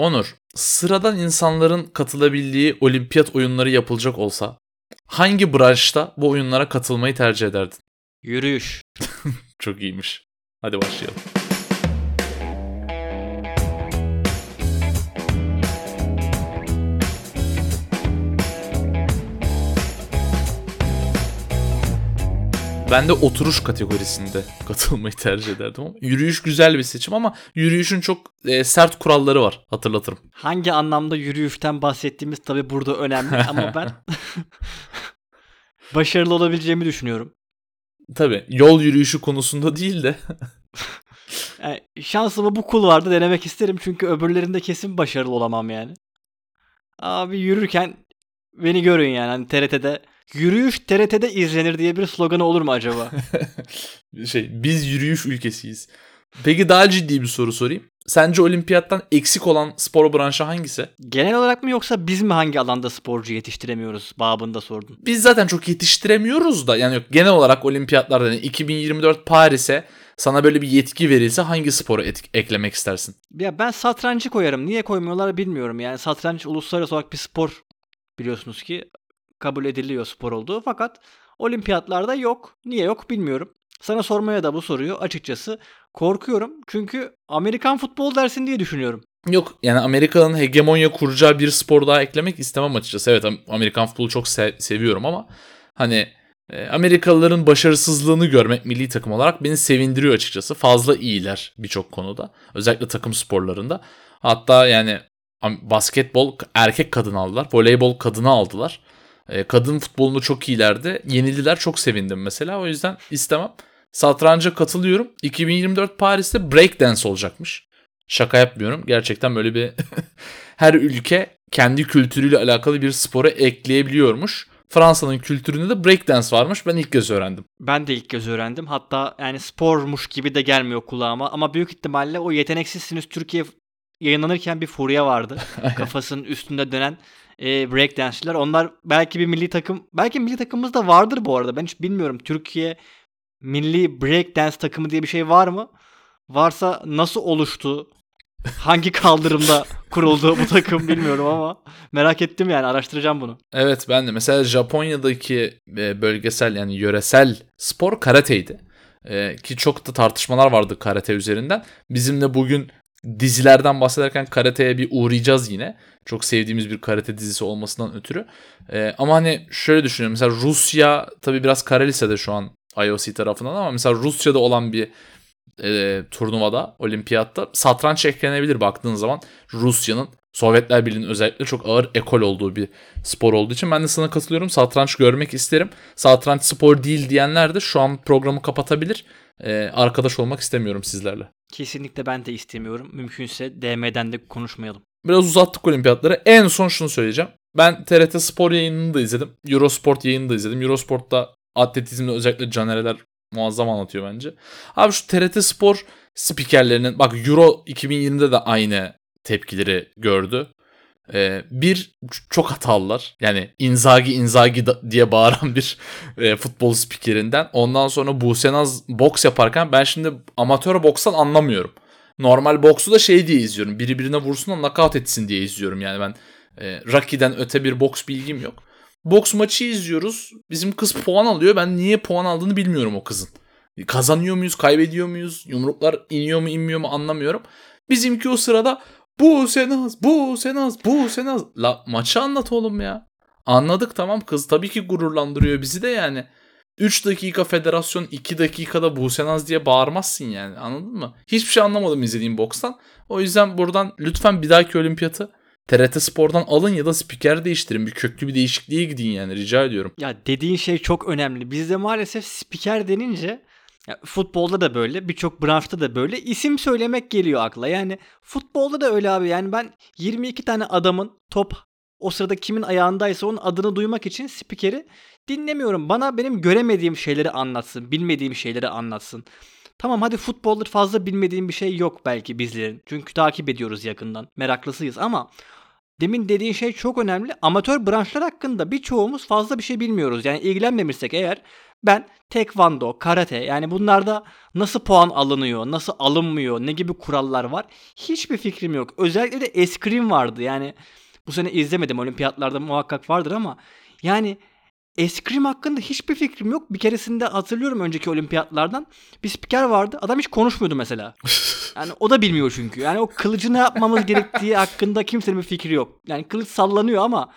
Onur, sıradan insanların katılabildiği olimpiyat oyunları yapılacak olsa hangi branşta bu oyunlara katılmayı tercih ederdin? Yürüyüş. Çok iyiymiş. Hadi başlayalım. Ben de oturuş kategorisinde katılmayı tercih ederdim ama yürüyüş güzel bir seçim ama yürüyüşün çok e, sert kuralları var hatırlatırım. Hangi anlamda yürüyüşten bahsettiğimiz tabii burada önemli ama ben başarılı olabileceğimi düşünüyorum. Tabii yol yürüyüşü konusunda değil de Yani şansımı bu kulvarda denemek isterim çünkü öbürlerinde kesin başarılı olamam yani. Abi yürürken beni görün yani hani TRT'de yürüyüş TRT'de izlenir diye bir sloganı olur mu acaba? şey biz yürüyüş ülkesiyiz. Peki daha ciddi bir soru sorayım. Sence olimpiyattan eksik olan spor branşı hangisi? Genel olarak mı yoksa biz mi hangi alanda sporcu yetiştiremiyoruz babında sordun. Biz zaten çok yetiştiremiyoruz da yani yok genel olarak olimpiyatlarda yani 2024 Paris'e sana böyle bir yetki verilse hangi sporu et- eklemek istersin? Ya ben satrancı koyarım. Niye koymuyorlar bilmiyorum. Yani satranç uluslararası olarak bir spor biliyorsunuz ki kabul ediliyor spor olduğu fakat olimpiyatlarda yok. Niye yok bilmiyorum. Sana sormaya da bu soruyu açıkçası korkuyorum. Çünkü Amerikan futbol dersin diye düşünüyorum. Yok yani Amerika'nın hegemonya kuracağı bir spor daha eklemek istemem açıkçası. Evet Amerikan futbolu çok se- seviyorum ama hani e, Amerikalıların başarısızlığını görmek milli takım olarak beni sevindiriyor açıkçası. Fazla iyiler birçok konuda. Özellikle takım sporlarında. Hatta yani basketbol erkek kadın aldılar. Voleybol kadını aldılar. E, kadın futbolunu çok iyilerdi. Yenildiler çok sevindim mesela. O yüzden istemem. Satranca katılıyorum. 2024 Paris'te breakdance olacakmış. Şaka yapmıyorum. Gerçekten böyle bir her ülke kendi kültürüyle alakalı bir spora ekleyebiliyormuş. Fransa'nın kültüründe de breakdance varmış. Ben ilk kez öğrendim. Ben de ilk kez öğrendim. Hatta yani spormuş gibi de gelmiyor kulağıma. Ama büyük ihtimalle o Yeteneksizsiniz Türkiye yayınlanırken bir furya vardı. Kafasının üstünde dönen e, breakdance'çiler. Onlar belki bir milli takım, belki milli takımımız da vardır bu arada. Ben hiç bilmiyorum. Türkiye milli breakdance takımı diye bir şey var mı? Varsa nasıl oluştu? Hangi kaldırımda kuruldu bu takım bilmiyorum ama merak ettim yani araştıracağım bunu. Evet ben de mesela Japonya'daki e, bölgesel yani yöresel spor karateydi. Ee, ki çok da tartışmalar vardı karate üzerinden. Bizim de bugün dizilerden bahsederken karateye bir uğrayacağız yine. Çok sevdiğimiz bir karate dizisi olmasından ötürü. Ee, ama hani şöyle düşünüyorum. Mesela Rusya tabii biraz kara lisede şu an IOC tarafından ama mesela Rusya'da olan bir e, turnuvada, olimpiyatta satranç eklenebilir baktığın zaman Rusya'nın Sovyetler Birliği'nin özellikle çok ağır ekol olduğu bir spor olduğu için ben de sana katılıyorum. Satranç görmek isterim. Satranç spor değil diyenler de şu an programı kapatabilir. Ee, arkadaş olmak istemiyorum sizlerle. Kesinlikle ben de istemiyorum. Mümkünse DM'den de konuşmayalım. Biraz uzattık olimpiyatları. En son şunu söyleyeceğim. Ben TRT Spor yayınını da izledim. Eurosport yayını da izledim. Eurosport'ta atletizmde özellikle Canereler muazzam anlatıyor bence. Abi şu TRT Spor spikerlerinin bak Euro 2020'de de aynı tepkileri gördü. Ee, bir çok hatalılar. Yani Inzaghi Inzaghi diye bağıran bir e, futbol spikerinden. Ondan sonra Buse Naz boks yaparken ben şimdi amatör bokstan anlamıyorum. Normal boksu da şey diye izliyorum. Biri birine vursun da knockout etsin diye izliyorum. Yani ben e, Rocky'den öte bir boks bilgim yok. Boks maçı izliyoruz. Bizim kız puan alıyor. Ben niye puan aldığını bilmiyorum o kızın. Kazanıyor muyuz, kaybediyor muyuz? Yumruklar iniyor mu, inmiyor mu anlamıyorum. Bizimki o sırada bu Senaz, bu Senaz, bu Senaz. La maçı anlat oğlum ya. Anladık tamam kız tabii ki gururlandırıyor bizi de yani. 3 dakika federasyon 2 dakikada Busenaz diye bağırmazsın yani anladın mı? Hiçbir şey anlamadım izlediğim bokstan. O yüzden buradan lütfen bir dahaki olimpiyatı TRT Spor'dan alın ya da spiker değiştirin. Bir köklü bir değişikliğe gidin yani rica ediyorum. Ya dediğin şey çok önemli. Bizde maalesef spiker denince futbolda da böyle, birçok branşta da böyle isim söylemek geliyor akla. Yani futbolda da öyle abi. Yani ben 22 tane adamın top o sırada kimin ayağındaysa onun adını duymak için spikeri dinlemiyorum. Bana benim göremediğim şeyleri anlatsın, bilmediğim şeyleri anlatsın. Tamam hadi futbolda fazla bilmediğim bir şey yok belki bizlerin. Çünkü takip ediyoruz yakından. Meraklısıyız ama demin dediğin şey çok önemli. Amatör branşlar hakkında birçoğumuz fazla bir şey bilmiyoruz. Yani ilgilenmemişsek eğer ben tekvando, karate yani bunlarda nasıl puan alınıyor, nasıl alınmıyor, ne gibi kurallar var hiçbir fikrim yok. Özellikle de eskrim vardı yani bu sene izlemedim olimpiyatlarda muhakkak vardır ama yani eskrim hakkında hiçbir fikrim yok. Bir keresinde hatırlıyorum önceki olimpiyatlardan bir spiker vardı adam hiç konuşmuyordu mesela. Yani o da bilmiyor çünkü. Yani o kılıcı ne yapmamız gerektiği hakkında kimsenin bir fikri yok. Yani kılıç sallanıyor ama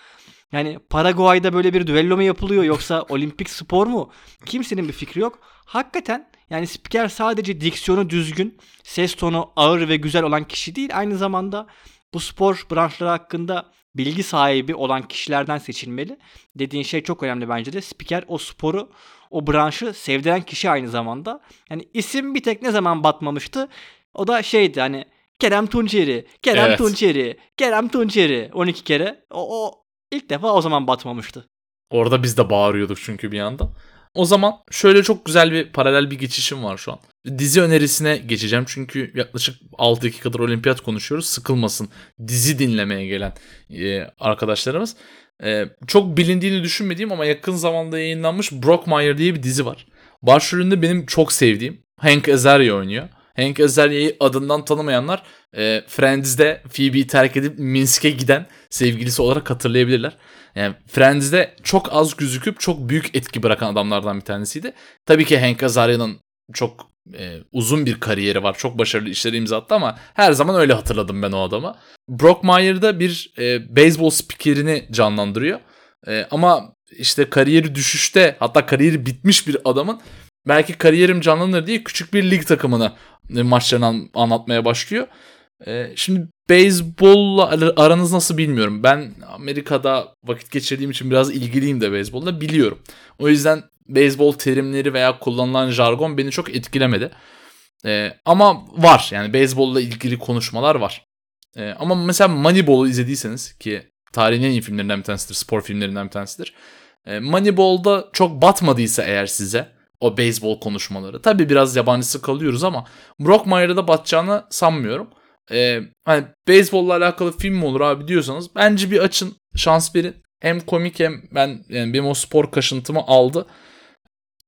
yani Paraguay'da böyle bir düello mu yapılıyor yoksa olimpik spor mu? Kimsenin bir fikri yok. Hakikaten yani spiker sadece diksiyonu düzgün, ses tonu ağır ve güzel olan kişi değil. Aynı zamanda bu spor branşları hakkında bilgi sahibi olan kişilerden seçilmeli. Dediğin şey çok önemli bence de. Spiker o sporu, o branşı sevdiren kişi aynı zamanda. Yani isim bir tek ne zaman batmamıştı? O da şeydi hani Kerem Tunçeri, Kerem Evet. Tunçeri, Kerem Tunçeri 12 kere. O, o ilk defa o zaman batmamıştı. Orada biz de bağırıyorduk çünkü bir yandan. O zaman şöyle çok güzel bir paralel bir geçişim var şu an. Dizi önerisine geçeceğim çünkü yaklaşık 6 dakikadır olimpiyat konuşuyoruz. Sıkılmasın dizi dinlemeye gelen e, arkadaşlarımız. E, çok bilindiğini düşünmediğim ama yakın zamanda yayınlanmış Brockmire diye bir dizi var. Başrolünde benim çok sevdiğim Hank Azaria oynuyor. Hank Azaria'yı adından tanımayanlar e, Friends'de Phoebe'yi terk edip Minsk'e giden sevgilisi olarak hatırlayabilirler. Yani Friends'de çok az gözüküp çok büyük etki bırakan adamlardan bir tanesiydi. Tabii ki Hank Azaria'nın çok e, uzun bir kariyeri var. Çok başarılı işleri imza attı ama her zaman öyle hatırladım ben o adamı. Brockmire'da bir e, beyzbol spikerini canlandırıyor. E, ama işte kariyeri düşüşte hatta kariyeri bitmiş bir adamın belki kariyerim canlanır diye küçük bir lig takımını e, maçlarını an- anlatmaya başlıyor. E, şimdi beyzbolla ar- aranız nasıl bilmiyorum. Ben Amerika'da vakit geçirdiğim için biraz ilgiliyim de beyzbolla biliyorum. O yüzden beyzbol terimleri veya kullanılan jargon beni çok etkilemedi. E, ama var yani beyzbolla ilgili konuşmalar var. Ama mesela Moneyball'u izlediyseniz ki tarihin en iyi filmlerinden bir tanesidir, spor filmlerinden bir tanesidir. E, Moneyball'da çok batmadıysa eğer size o beyzbol konuşmaları. Tabii biraz yabancısı kalıyoruz ama Brockmire'da da batacağını sanmıyorum. Ee, hani beyzbolla alakalı film mi olur abi diyorsanız bence bir açın şans verin. Hem komik hem ben yani benim o spor kaşıntımı aldı.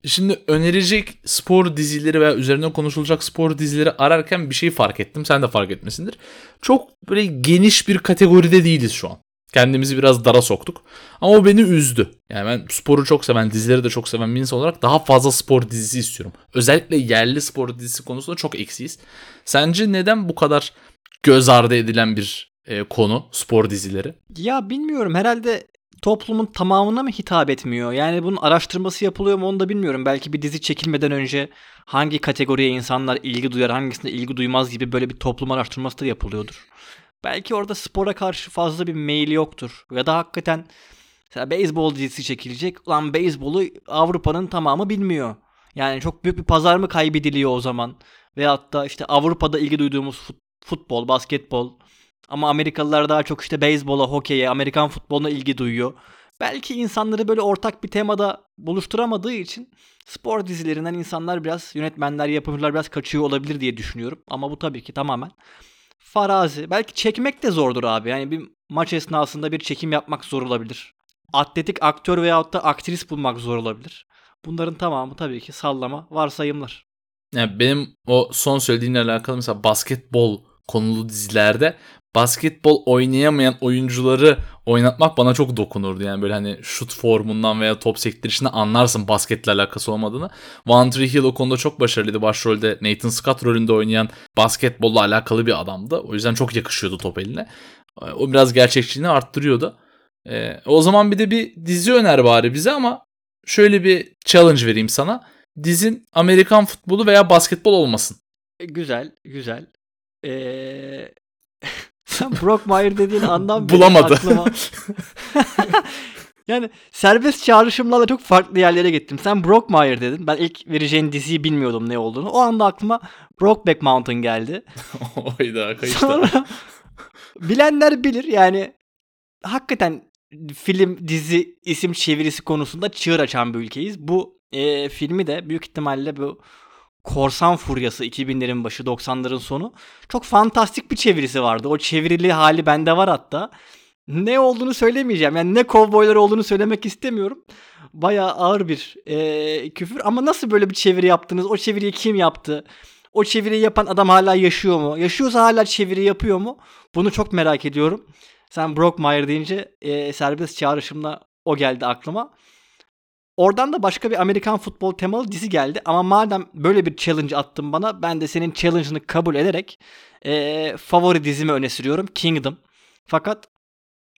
Şimdi önerecek spor dizileri veya üzerine konuşulacak spor dizileri ararken bir şey fark ettim. Sen de fark etmesindir. Çok böyle geniş bir kategoride değiliz şu an. Kendimizi biraz dara soktuk. Ama o beni üzdü. Yani ben sporu çok seven, dizileri de çok seven bir insan olarak daha fazla spor dizisi istiyorum. Özellikle yerli spor dizisi konusunda çok eksiyiz. Sence neden bu kadar göz ardı edilen bir e, konu spor dizileri? Ya bilmiyorum herhalde toplumun tamamına mı hitap etmiyor? Yani bunun araştırması yapılıyor mu onu da bilmiyorum. Belki bir dizi çekilmeden önce hangi kategoriye insanlar ilgi duyar, hangisine ilgi duymaz gibi böyle bir toplum araştırması da yapılıyordur. Belki orada spora karşı fazla bir meyil yoktur. Ya da hakikaten mesela beyzbol dizisi çekilecek. Ulan beyzbolu Avrupa'nın tamamı bilmiyor. Yani çok büyük bir pazar mı kaybediliyor o zaman? Veyahut da işte Avrupa'da ilgi duyduğumuz fut- futbol, basketbol, ama Amerikalılar daha çok işte beyzbola, hokeye, Amerikan futboluna ilgi duyuyor. Belki insanları böyle ortak bir temada buluşturamadığı için spor dizilerinden insanlar biraz, yönetmenler, yapımcılar biraz kaçıyor olabilir diye düşünüyorum. Ama bu tabii ki tamamen farazi. Belki çekmek de zordur abi. Yani bir maç esnasında bir çekim yapmak zor olabilir. Atletik aktör veyahut da aktris bulmak zor olabilir. Bunların tamamı tabii ki sallama, varsayımlar. Yani benim o son söylediğinle alakalı mesela basketbol konulu dizilerde basketbol oynayamayan oyuncuları oynatmak bana çok dokunurdu. Yani böyle hani şut formundan veya top sektirişinden anlarsın basketle alakası olmadığını. One Tree Hill o konuda çok başarılıydı. Başrolde Nathan Scott rolünde oynayan basketbolla alakalı bir adamdı. O yüzden çok yakışıyordu top eline. O biraz gerçekçiliğini arttırıyordu. Ee, o zaman bir de bir dizi öner bari bize ama şöyle bir challenge vereyim sana. Dizin Amerikan futbolu veya basketbol olmasın. E, güzel, güzel. Ee... Sen Brockmire dediğin andan beri Bulamadı. aklıma... yani serbest çağrışımlarla çok farklı yerlere gittim. Sen Brockmire dedin. Ben ilk vereceğin diziyi bilmiyordum ne olduğunu. O anda aklıma Brokeback Mountain geldi. Oyda kayışta. Sonra bilenler bilir yani hakikaten film, dizi, isim çevirisi konusunda çığır açan bir ülkeyiz. Bu e, filmi de büyük ihtimalle bu Korsan Furyası 2000'lerin başı 90'ların sonu çok fantastik bir çevirisi vardı. O çevirili hali bende var hatta. ne olduğunu söylemeyeceğim. Yani ne kovboylar olduğunu söylemek istemiyorum. Bayağı ağır bir e, küfür ama nasıl böyle bir çeviri yaptınız? O çeviriyi kim yaptı? O çeviriyi yapan adam hala yaşıyor mu? Yaşıyorsa hala çeviri yapıyor mu? Bunu çok merak ediyorum. Sen Brockmeyer deyince e, serbest çağrışımla o geldi aklıma. Oradan da başka bir Amerikan futbol temalı dizi geldi. Ama madem böyle bir challenge attın bana ben de senin challenge'ını kabul ederek e, favori dizimi öne sürüyorum. Kingdom. Fakat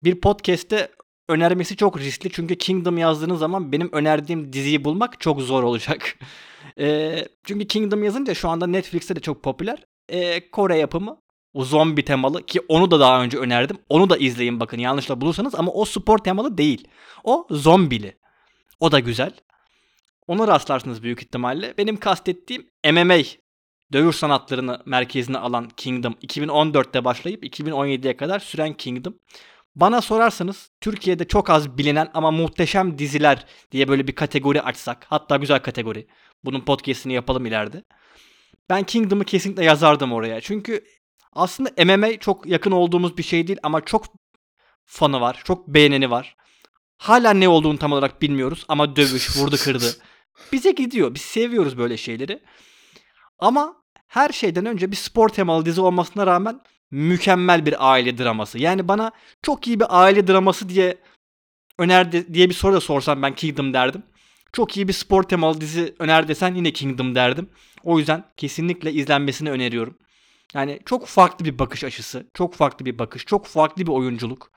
bir podcast'te önermesi çok riskli. Çünkü Kingdom yazdığınız zaman benim önerdiğim diziyi bulmak çok zor olacak. e, çünkü Kingdom yazınca şu anda Netflix'te de çok popüler. E, Kore yapımı. O zombi temalı ki onu da daha önce önerdim. Onu da izleyin bakın yanlışla bulursanız ama o spor temalı değil. O zombili. O da güzel. Onu rastlarsınız büyük ihtimalle. Benim kastettiğim MMA dövüş sanatlarını merkezine alan Kingdom 2014'te başlayıp 2017'ye kadar süren Kingdom. Bana sorarsanız Türkiye'de çok az bilinen ama muhteşem diziler diye böyle bir kategori açsak. Hatta güzel kategori. Bunun podcast'ini yapalım ileride. Ben Kingdom'ı kesinlikle yazardım oraya. Çünkü aslında MMA çok yakın olduğumuz bir şey değil ama çok fanı var. Çok beğeneni var. Hala ne olduğunu tam olarak bilmiyoruz ama dövüş, vurdu kırdı. Bize gidiyor. Biz seviyoruz böyle şeyleri. Ama her şeyden önce bir spor temalı dizi olmasına rağmen mükemmel bir aile draması. Yani bana çok iyi bir aile draması diye önerdi diye bir soru da sorsam ben Kingdom derdim. Çok iyi bir spor temalı dizi öner desen yine Kingdom derdim. O yüzden kesinlikle izlenmesini öneriyorum. Yani çok farklı bir bakış açısı, çok farklı bir bakış, çok farklı bir oyunculuk.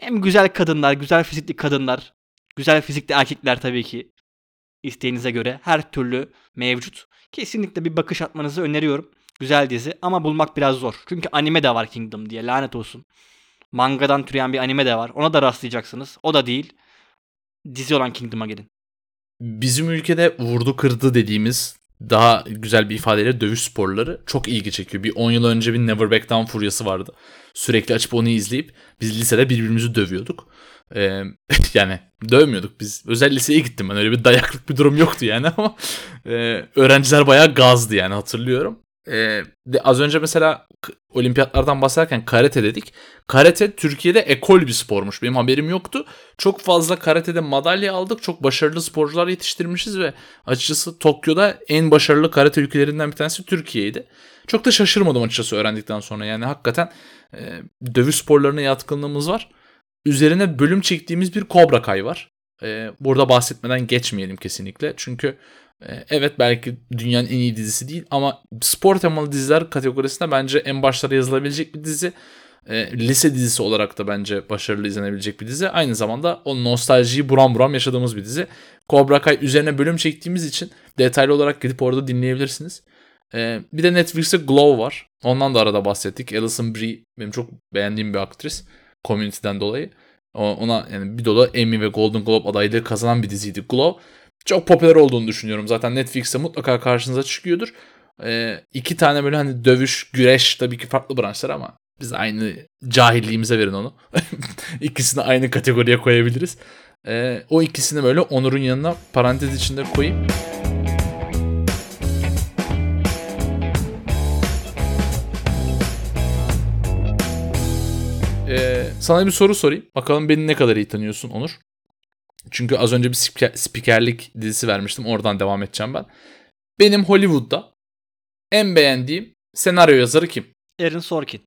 Hem güzel kadınlar, güzel fizikli kadınlar, güzel fizikli erkekler tabii ki isteğinize göre her türlü mevcut. Kesinlikle bir bakış atmanızı öneriyorum. Güzel dizi ama bulmak biraz zor. Çünkü anime de var Kingdom diye lanet olsun. Mangadan türeyen bir anime de var. Ona da rastlayacaksınız. O da değil. Dizi olan Kingdom'a gelin. Bizim ülkede vurdu kırdı dediğimiz daha güzel bir ifadeyle dövüş sporları çok ilgi çekiyor. Bir 10 yıl önce bir Never Back Down furyası vardı. Sürekli açıp onu izleyip biz lisede birbirimizi dövüyorduk. Ee, yani dövmüyorduk biz. Özel liseye gittim ben öyle bir dayaklık bir durum yoktu yani ama e, öğrenciler bayağı gazdı yani hatırlıyorum. Ee, de az önce mesela olimpiyatlardan bahsederken karate dedik. Karate Türkiye'de ekol bir spormuş. Benim haberim yoktu. Çok fazla karatede madalya aldık. Çok başarılı sporcular yetiştirmişiz ve açıkçası Tokyo'da en başarılı karate ülkelerinden bir tanesi Türkiye'ydi. Çok da şaşırmadım açıkçası öğrendikten sonra. Yani hakikaten e, dövüş sporlarına yatkınlığımız var. Üzerine bölüm çektiğimiz bir Cobra Kai var. E, burada bahsetmeden geçmeyelim kesinlikle. Çünkü evet belki dünyanın en iyi dizisi değil ama spor temalı diziler kategorisinde bence en başlara yazılabilecek bir dizi. E, lise dizisi olarak da bence başarılı izlenebilecek bir dizi. Aynı zamanda o nostaljiyi buram buram yaşadığımız bir dizi. Cobra Kai üzerine bölüm çektiğimiz için detaylı olarak gidip orada dinleyebilirsiniz. E, bir de Netflix'te Glow var. Ondan da arada bahsettik. Alison Brie benim çok beğendiğim bir aktris. Community'den dolayı. Ona yani bir dolu Emmy ve Golden Globe adaylığı kazanan bir diziydi Glow çok popüler olduğunu düşünüyorum. Zaten Netflix'te mutlaka karşınıza çıkıyordur. Ee, iki tane böyle hani dövüş, güreş tabii ki farklı branşlar ama biz aynı cahilliğimize verin onu. İkisini aynı kategoriye koyabiliriz. Ee, o ikisini böyle Onur'un yanına parantez içinde koyayım. Ee, sana bir soru sorayım. Bakalım beni ne kadar iyi tanıyorsun Onur. Çünkü az önce bir spiker, spikerlik dizisi vermiştim. Oradan devam edeceğim ben. Benim Hollywood'da en beğendiğim senaryo yazarı kim? Aaron Sorkin.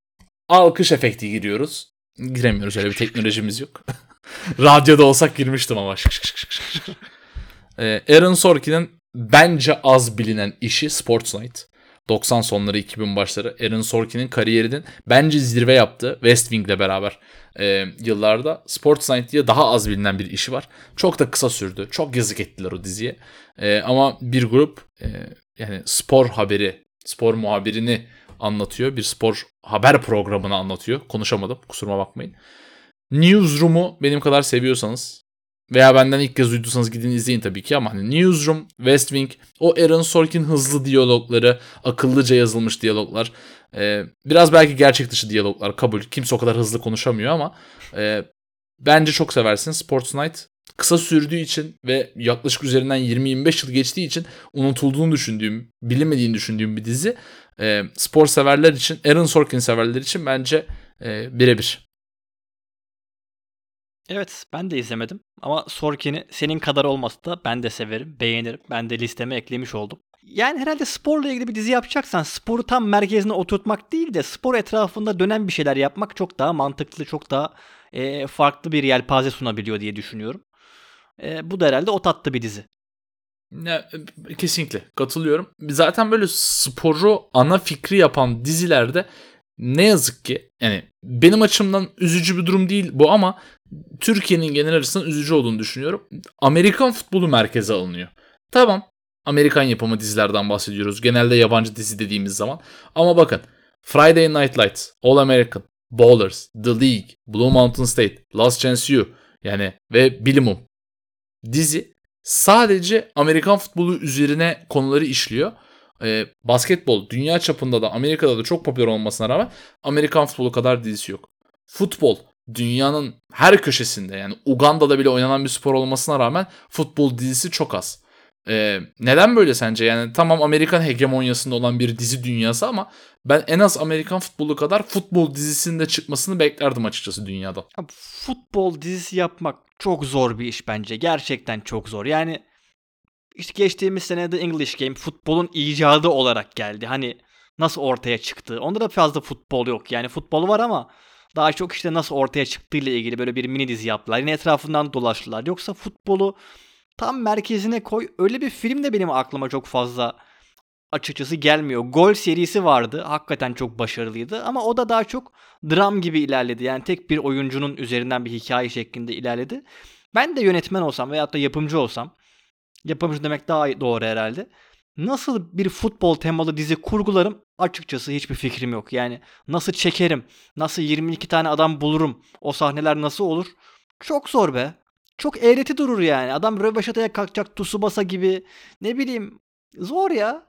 Alkış efekti giriyoruz. Giremiyoruz öyle bir teknolojimiz yok. Radyoda olsak girmiştim ama. ee, Aaron Sorkin'in bence az bilinen işi Sports Night. 90 sonları 2000 başları Aaron Sorkin'in kariyerinin bence zirve yaptığı West Wing'le beraber e, yıllarda Sports Night diye daha az bilinen bir işi var. Çok da kısa sürdü. Çok yazık ettiler o diziye. E, ama bir grup e, yani spor haberi, spor muhabirini anlatıyor. Bir spor haber programını anlatıyor. Konuşamadım kusuruma bakmayın. Newsroom'u benim kadar seviyorsanız veya benden ilk kez duyduysanız gidin izleyin tabii ki ama hani Newsroom, West Wing, o Aaron Sorkin hızlı diyalogları, akıllıca yazılmış diyaloglar, e, biraz belki gerçek dışı diyaloglar kabul. Kimse o kadar hızlı konuşamıyor ama e, bence çok seversin. Sports Night kısa sürdüğü için ve yaklaşık üzerinden 20-25 yıl geçtiği için unutulduğunu düşündüğüm, bilinmediğini düşündüğüm bir dizi. E, spor severler için, Aaron Sorkin severler için bence e, birebir. Evet ben de izlemedim ama Sorkin'i senin kadar olmasa da ben de severim, beğenirim. Ben de listeme eklemiş oldum. Yani herhalde sporla ilgili bir dizi yapacaksan sporu tam merkezine oturtmak değil de spor etrafında dönen bir şeyler yapmak çok daha mantıklı, çok daha e, farklı bir yelpaze sunabiliyor diye düşünüyorum. E, bu da herhalde o tatlı bir dizi. Ya, kesinlikle katılıyorum. Zaten böyle sporu ana fikri yapan dizilerde ne yazık ki yani benim açımdan üzücü bir durum değil bu ama Türkiye'nin genel açısından üzücü olduğunu düşünüyorum. Amerikan futbolu merkeze alınıyor. Tamam Amerikan yapımı dizilerden bahsediyoruz. Genelde yabancı dizi dediğimiz zaman. Ama bakın Friday Night Lights, All American, Ballers, The League, Blue Mountain State, Last Chance You yani ve Bilimum dizi sadece Amerikan futbolu üzerine konuları işliyor. Ee, basketbol dünya çapında da Amerika'da da çok popüler olmasına rağmen Amerikan futbolu kadar dizisi yok. Futbol dünyanın her köşesinde yani Uganda'da bile oynanan bir spor olmasına rağmen futbol dizisi çok az. Ee, neden böyle sence? Yani tamam Amerikan hegemonyasında olan bir dizi dünyası ama ben en az Amerikan futbolu kadar futbol dizisinde çıkmasını beklerdim açıkçası dünyada. Futbol dizisi yapmak çok zor bir iş bence. Gerçekten çok zor. Yani işte geçtiğimiz sene The English Game futbolun icadı olarak geldi. Hani nasıl ortaya çıktı? Onda da fazla futbol yok. Yani futbol var ama daha çok işte nasıl ortaya çıktığı ile ilgili böyle bir mini dizi yaptılar. Yine etrafından dolaştılar. Yoksa futbolu tam merkezine koy. Öyle bir film de benim aklıma çok fazla açıkçası gelmiyor. Gol serisi vardı. Hakikaten çok başarılıydı ama o da daha çok dram gibi ilerledi. Yani tek bir oyuncunun üzerinden bir hikaye şeklinde ilerledi. Ben de yönetmen olsam veyahut da yapımcı olsam yapımcı demek daha doğru herhalde. Nasıl bir futbol temalı dizi kurgularım açıkçası hiçbir fikrim yok. Yani nasıl çekerim, nasıl 22 tane adam bulurum, o sahneler nasıl olur? Çok zor be. Çok eğreti durur yani. Adam röveşataya kalkacak Tsubasa gibi. Ne bileyim. Zor ya.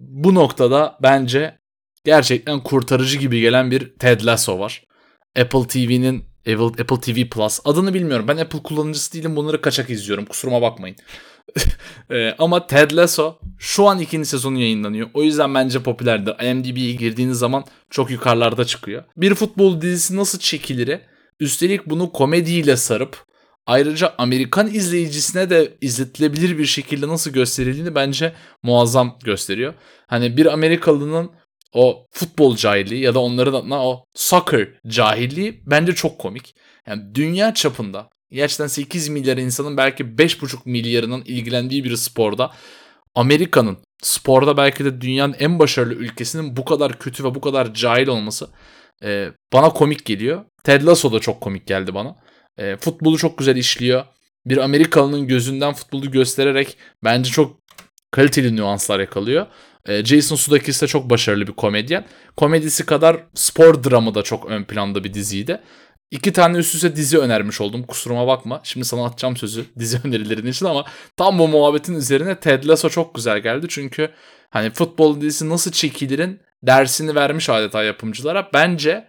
Bu noktada bence gerçekten kurtarıcı gibi gelen bir Ted Lasso var. Apple TV'nin Apple TV Plus adını bilmiyorum. Ben Apple kullanıcısı değilim. Bunları kaçak izliyorum. Kusuruma bakmayın. E, ama Ted Lasso şu an ikinci sezonu yayınlanıyor. O yüzden bence popülerdir. IMDb'ye girdiğiniz zaman çok yukarılarda çıkıyor. Bir futbol dizisi nasıl çekilir? Üstelik bunu komediyle sarıp ayrıca Amerikan izleyicisine de izletilebilir bir şekilde nasıl gösterildiğini bence muazzam gösteriyor. Hani bir Amerikalının o futbol cahilliği ya da onların adına o soccer cahilliği bence çok komik. Yani dünya çapında gerçekten 8 milyar insanın belki 5,5 milyarının ilgilendiği bir sporda Amerika'nın sporda belki de dünyanın en başarılı ülkesinin bu kadar kötü ve bu kadar cahil olması e, bana komik geliyor. Ted Lasso da çok komik geldi bana. E, futbolu çok güzel işliyor. Bir Amerikalının gözünden futbolu göstererek bence çok kaliteli nüanslar yakalıyor. E, Jason Sudeikis de çok başarılı bir komedyen. Komedisi kadar spor dramı da çok ön planda bir diziydi. İki tane üst üste dizi önermiş oldum. Kusuruma bakma. Şimdi sana atacağım sözü dizi önerilerin için ama tam bu muhabbetin üzerine Ted Lasso çok güzel geldi. Çünkü hani futbol dizisi nasıl çekilirin dersini vermiş adeta yapımcılara. Bence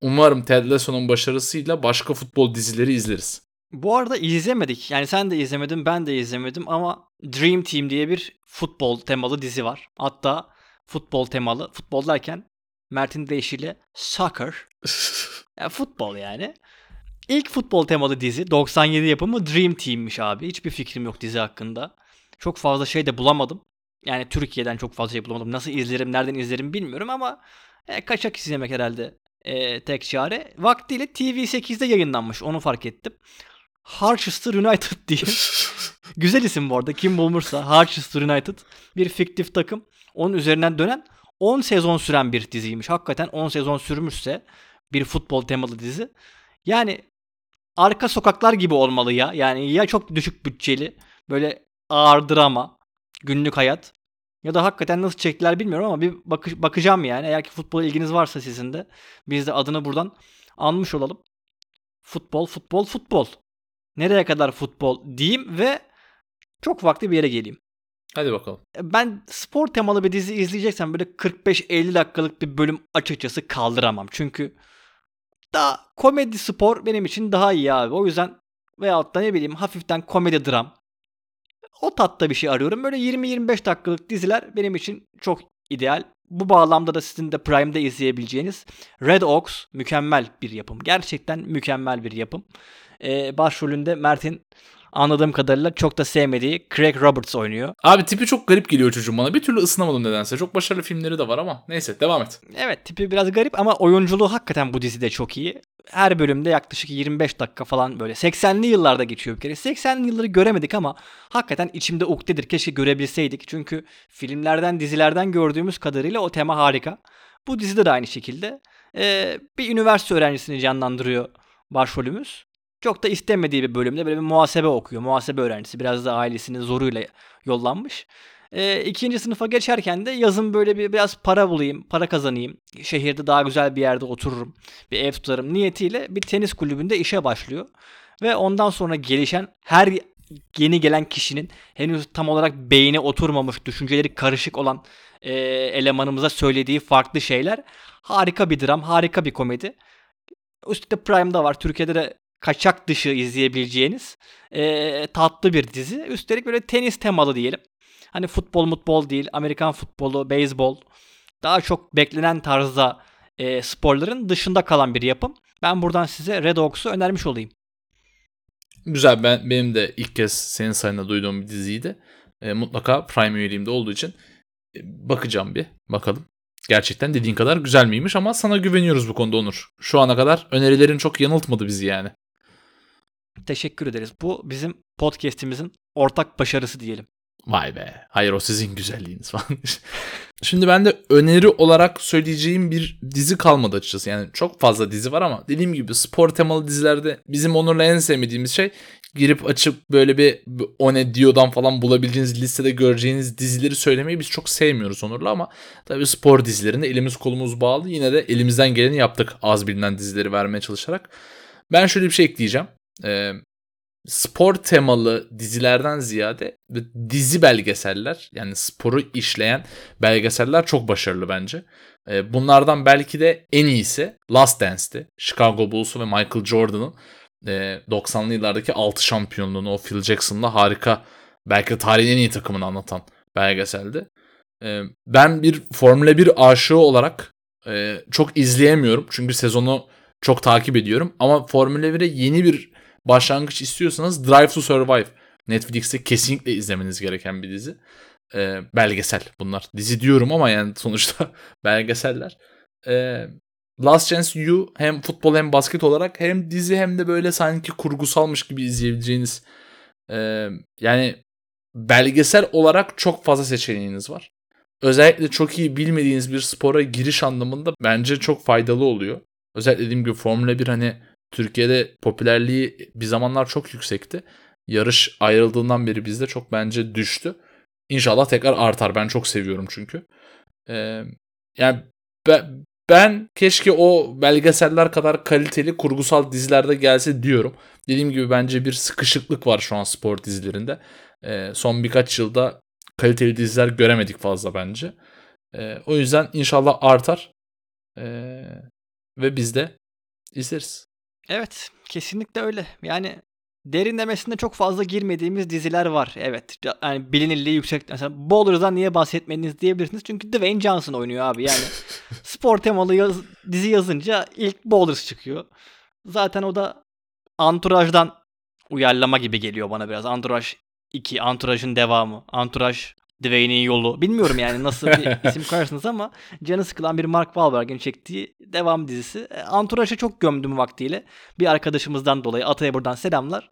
umarım Ted Lasso'nun başarısıyla başka futbol dizileri izleriz. Bu arada izlemedik. Yani sen de izlemedin, ben de izlemedim ama Dream Team diye bir futbol temalı dizi var. Hatta futbol temalı, futbol derken Mert'in deyişiyle soccer. yani futbol yani. İlk futbol temalı dizi 97 yapımı Dream Team'miş abi. Hiçbir fikrim yok dizi hakkında. Çok fazla şey de bulamadım. Yani Türkiye'den çok fazla şey bulamadım. Nasıl izlerim, nereden izlerim bilmiyorum ama e, kaçak izlemek herhalde e, tek çare. Vaktiyle TV8'de yayınlanmış. Onu fark ettim. Harchester United diye. Güzel isim bu arada. Kim bulmuşsa Harchester United. Bir fiktif takım. Onun üzerinden dönen 10 sezon süren bir diziymiş. Hakikaten 10 sezon sürmüşse bir futbol temalı dizi. Yani arka sokaklar gibi olmalı ya. Yani ya çok düşük bütçeli böyle ağır drama günlük hayat ya da hakikaten nasıl çektiler bilmiyorum ama bir bakış, bakacağım yani. Eğer ki futbol ilginiz varsa sizin de biz de adını buradan anmış olalım. Futbol, futbol, futbol. Nereye kadar futbol diyeyim ve çok vakti bir yere geleyim. Hadi bakalım. Ben spor temalı bir dizi izleyeceksem böyle 45-50 dakikalık bir bölüm açıkçası kaldıramam. Çünkü daha komedi spor benim için daha iyi abi. O yüzden veyahut da ne bileyim hafiften komedi dram. O tatta bir şey arıyorum. Böyle 20-25 dakikalık diziler benim için çok ideal. Bu bağlamda da sizin de Prime'de izleyebileceğiniz Red Oaks mükemmel bir yapım. Gerçekten mükemmel bir yapım. e, başrolünde Mert'in anladığım kadarıyla çok da sevmediği Craig Roberts oynuyor. Abi tipi çok garip geliyor çocuğum bana. Bir türlü ısınamadım nedense. Çok başarılı filmleri de var ama neyse devam et. Evet tipi biraz garip ama oyunculuğu hakikaten bu dizide çok iyi. Her bölümde yaklaşık 25 dakika falan böyle 80'li yıllarda geçiyor bir kere. 80'li yılları göremedik ama hakikaten içimde ukdedir. Keşke görebilseydik. Çünkü filmlerden dizilerden gördüğümüz kadarıyla o tema harika. Bu dizide de aynı şekilde. Ee, bir üniversite öğrencisini canlandırıyor başrolümüz. Çok da istemediği bir bölümde böyle bir muhasebe okuyor. Muhasebe öğrencisi. Biraz da ailesinin zoruyla yollanmış. E, ikinci sınıfa geçerken de yazın böyle bir biraz para bulayım, para kazanayım. Şehirde daha güzel bir yerde otururum, bir ev tutarım niyetiyle bir tenis kulübünde işe başlıyor. Ve ondan sonra gelişen her yeni gelen kişinin henüz tam olarak beyni oturmamış, düşünceleri karışık olan e, elemanımıza söylediği farklı şeyler. Harika bir dram, harika bir komedi. Üstte Prime'da var. Türkiye'de de kaçak dışı izleyebileceğiniz e, tatlı bir dizi. Üstelik böyle tenis temalı diyelim. Hani futbol mutbol değil, Amerikan futbolu, beyzbol. Daha çok beklenen tarzda e, sporların dışında kalan bir yapım. Ben buradan size Red Hawks'u önermiş olayım. Güzel ben benim de ilk kez senin sayında duyduğum bir diziydi. E, mutlaka Prime üyeliğimde olduğu için e, bakacağım bir bakalım. Gerçekten dediğin kadar güzel miymiş ama sana güveniyoruz bu konuda Onur. Şu ana kadar önerilerin çok yanıltmadı bizi yani. Teşekkür ederiz. Bu bizim podcast'imizin ortak başarısı diyelim. Vay be. Hayır o sizin güzelliğiniz falan. Şimdi ben de öneri olarak söyleyeceğim bir dizi kalmadı açıkçası. Yani çok fazla dizi var ama dediğim gibi spor temalı dizilerde bizim Onur'la en sevmediğimiz şey girip açıp böyle bir o ne diyordan falan bulabileceğiniz listede göreceğiniz dizileri söylemeyi biz çok sevmiyoruz Onur'la ama tabii spor dizilerinde elimiz kolumuz bağlı. Yine de elimizden geleni yaptık az bilinen dizileri vermeye çalışarak. Ben şöyle bir şey ekleyeceğim. Ee, spor temalı dizilerden ziyade dizi belgeseller yani sporu işleyen belgeseller çok başarılı bence. Ee, bunlardan belki de en iyisi Last Dance'ti. Chicago Bulls'u ve Michael Jordan'ın 90'lı e, yıllardaki 6 şampiyonluğunu o Phil Jackson'la harika belki de tarihin en iyi takımını anlatan belgeseldi. Ee, ben bir Formula 1 aşığı olarak e, çok izleyemiyorum çünkü sezonu çok takip ediyorum ama Formula 1'e yeni bir başlangıç istiyorsanız Drive to Survive Netflix'te kesinlikle izlemeniz gereken bir dizi. Ee, belgesel bunlar. Dizi diyorum ama yani sonuçta belgeseller. Ee, Last Chance You hem futbol hem basket olarak hem dizi hem de böyle sanki kurgusalmış gibi izleyebileceğiniz e, yani belgesel olarak çok fazla seçeneğiniz var. Özellikle çok iyi bilmediğiniz bir spora giriş anlamında bence çok faydalı oluyor. Özellikle dediğim gibi Formula 1 hani Türkiye'de popülerliği bir zamanlar çok yüksekti. Yarış ayrıldığından beri bizde çok bence düştü. İnşallah tekrar artar. Ben çok seviyorum çünkü. Ee, yani ben, ben keşke o belgeseller kadar kaliteli kurgusal dizilerde gelse diyorum. Dediğim gibi bence bir sıkışıklık var şu an spor dizilerinde. Ee, son birkaç yılda kaliteli diziler göremedik fazla bence. Ee, o yüzden inşallah artar. Ee, ve biz de izleriz. Evet, kesinlikle öyle. Yani derinlemesine çok fazla girmediğimiz diziler var. Evet. Yani bilinirliği yüksek. Mesela Bowler'dan niye bahsetmediniz diyebilirsiniz. Çünkü Dwayne Johnson oynuyor abi. Yani spor temalı yaz, dizi yazınca ilk Bowlers çıkıyor. Zaten o da Anturaj'dan uyarlama gibi geliyor bana biraz. Anturaj 2, Anturaj'ın devamı. Anturaj Dwayne'in yolu. Bilmiyorum yani nasıl bir isim koyarsınız ama canı sıkılan bir Mark Wahlberg'in çektiği devam dizisi. Anturage'a çok gömdüm vaktiyle. Bir arkadaşımızdan dolayı Atay'a buradan selamlar.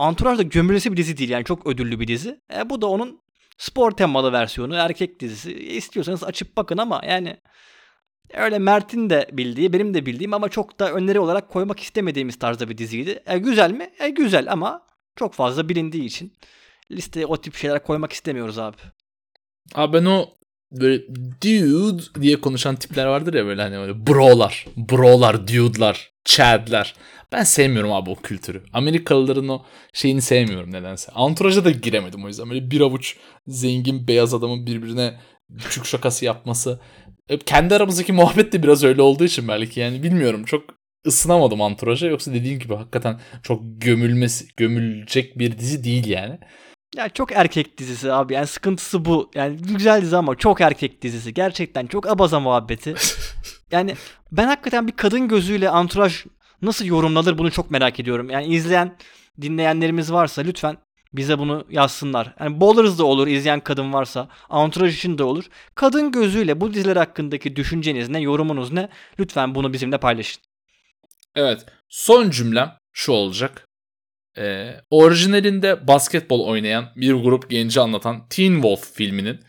Entourage da gömülesi bir dizi değil yani çok ödüllü bir dizi. E, bu da onun spor temalı versiyonu erkek dizisi. E, istiyorsanız açıp bakın ama yani öyle Mert'in de bildiği benim de bildiğim ama çok da öneri olarak koymak istemediğimiz tarzda bir diziydi. E, güzel mi? E, güzel ama çok fazla bilindiği için listeye o tip şeyler koymak istemiyoruz abi. Abi ben o böyle dude diye konuşan tipler vardır ya böyle hani böyle brolar, brolar, dude'lar, chad'ler. Ben sevmiyorum abi o kültürü. Amerikalıların o şeyini sevmiyorum nedense. Anturaja da giremedim o yüzden. Böyle bir avuç zengin beyaz adamın birbirine küçük şakası yapması. Kendi aramızdaki muhabbet de biraz öyle olduğu için belki yani bilmiyorum. Çok ısınamadım anturaja. Yoksa dediğim gibi hakikaten çok gömülmesi, gömülecek bir dizi değil yani. Ya çok erkek dizisi abi. Yani sıkıntısı bu. Yani güzel dizi ama çok erkek dizisi. Gerçekten çok abaza muhabbeti. yani ben hakikaten bir kadın gözüyle Anturaj nasıl yorumlanır bunu çok merak ediyorum. Yani izleyen dinleyenlerimiz varsa lütfen bize bunu yazsınlar. Yani Bowlers da olur izleyen kadın varsa. Entourage için de olur. Kadın gözüyle bu diziler hakkındaki düşünceniz ne, yorumunuz ne? Lütfen bunu bizimle paylaşın. Evet. Son cümlem şu olacak. Ee, orijinalinde basketbol oynayan bir grup genci anlatan Teen Wolf filminin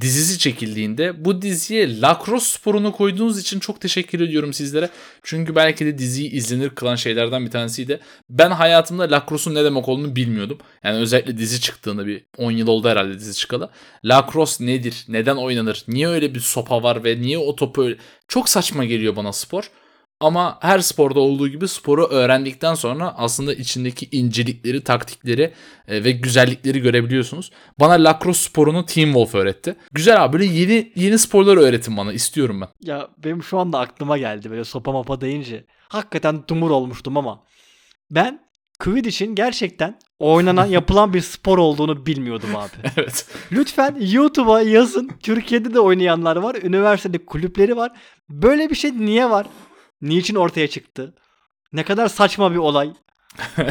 dizisi çekildiğinde bu diziye lacrosse sporunu koyduğunuz için çok teşekkür ediyorum sizlere. Çünkü belki de diziyi izlenir kılan şeylerden bir tanesiydi. Ben hayatımda lacrosse'un ne demek olduğunu bilmiyordum. Yani özellikle dizi çıktığında bir 10 yıl oldu herhalde dizi çıkalı. Lacrosse nedir? Neden oynanır? Niye öyle bir sopa var ve niye o topu öyle... Çok saçma geliyor bana spor. Ama her sporda olduğu gibi sporu öğrendikten sonra aslında içindeki incelikleri, taktikleri e, ve güzellikleri görebiliyorsunuz. Bana lacrosse sporunu Team Wolf öğretti. Güzel abi böyle yeni yeni sporları öğretin bana istiyorum ben. Ya benim şu anda aklıma geldi böyle sopa mapa deyince. Hakikaten dumur olmuştum ama ben Quidditch'in gerçekten oynanan yapılan bir spor olduğunu bilmiyordum abi. evet. Lütfen YouTube'a yazın. Türkiye'de de oynayanlar var. Üniversitede kulüpleri var. Böyle bir şey niye var? Niçin ortaya çıktı? Ne kadar saçma bir olay.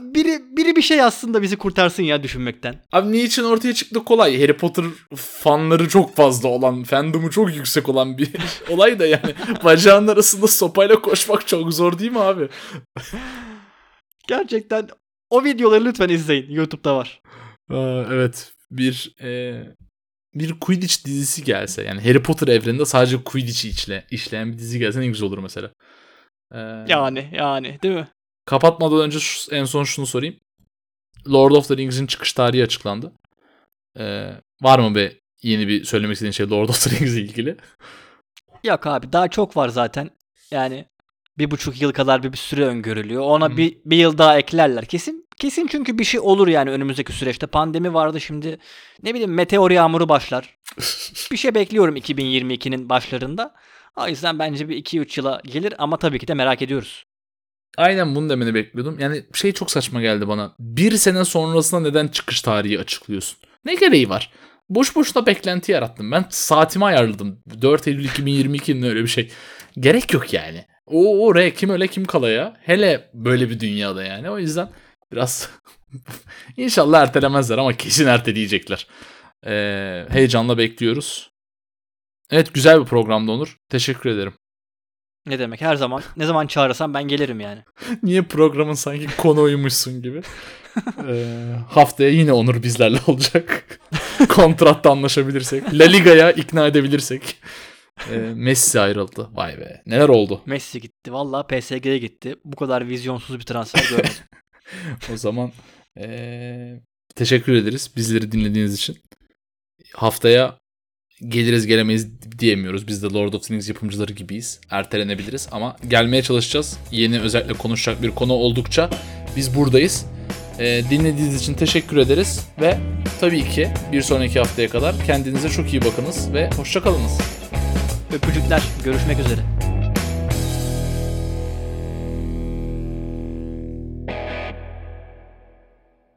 biri biri bir şey aslında bizi kurtarsın ya düşünmekten. Abi niçin ortaya çıktı kolay. Harry Potter fanları çok fazla olan, fandomu çok yüksek olan bir olay da yani. Bacağın arasında sopayla koşmak çok zor değil mi abi? Gerçekten o videoları lütfen izleyin. YouTube'da var. Aa, evet. Bir e, bir Quidditch dizisi gelse yani Harry Potter evreninde sadece Quidditch'i işle, işleyen bir dizi gelse ne güzel olur mesela. Ee, Yani yani değil mi? Kapatmadan önce şu, en son şunu sorayım. Lord of the Rings'in çıkış tarihi açıklandı. Ee, var mı be yeni bir söylemek istediğin şey Lord of the Rings'le ilgili? Yok abi daha çok var zaten. Yani bir buçuk yıl kadar bir, bir süre öngörülüyor. Ona Hı. bir, bir yıl daha eklerler. Kesin kesin çünkü bir şey olur yani önümüzdeki süreçte. Pandemi vardı şimdi. Ne bileyim meteor yağmuru başlar. bir şey bekliyorum 2022'nin başlarında. O yüzden bence bir 2-3 yıla gelir ama tabii ki de merak ediyoruz. Aynen bunu demeni bekliyordum. Yani şey çok saçma geldi bana. Bir sene sonrasında neden çıkış tarihi açıklıyorsun? Ne gereği var? Boş boşuna beklenti yarattım. Ben saatimi ayarladım. 4 Eylül 2022'nin öyle bir şey. Gerek yok yani. O oraya kim öyle kim kala ya. Hele böyle bir dünyada yani. O yüzden biraz inşallah ertelemezler ama kesin erteleyecekler. Ee, heyecanla bekliyoruz. Evet güzel bir programdı Onur. Teşekkür ederim. Ne demek her zaman ne zaman çağırırsan ben gelirim yani. Niye programın sanki konu uymuşsun gibi. Ee, haftaya yine Onur bizlerle olacak. Kontratta anlaşabilirsek. La Liga'ya ikna edebilirsek. Ee, Messi ayrıldı. Vay be. Neler oldu? Messi gitti. Vallahi PSG'ye gitti. Bu kadar vizyonsuz bir transfer görmedim. O zaman ee, teşekkür ederiz bizleri dinlediğiniz için. Haftaya geliriz gelemeyiz diyemiyoruz. Biz de Lord of the Rings yapımcıları gibiyiz. Ertelenebiliriz ama gelmeye çalışacağız. Yeni özellikle konuşacak bir konu oldukça biz buradayız. Ee, dinlediğiniz için teşekkür ederiz ve tabii ki bir sonraki haftaya kadar kendinize çok iyi bakınız ve hoşçakalınız. Öpücükler. Görüşmek üzere.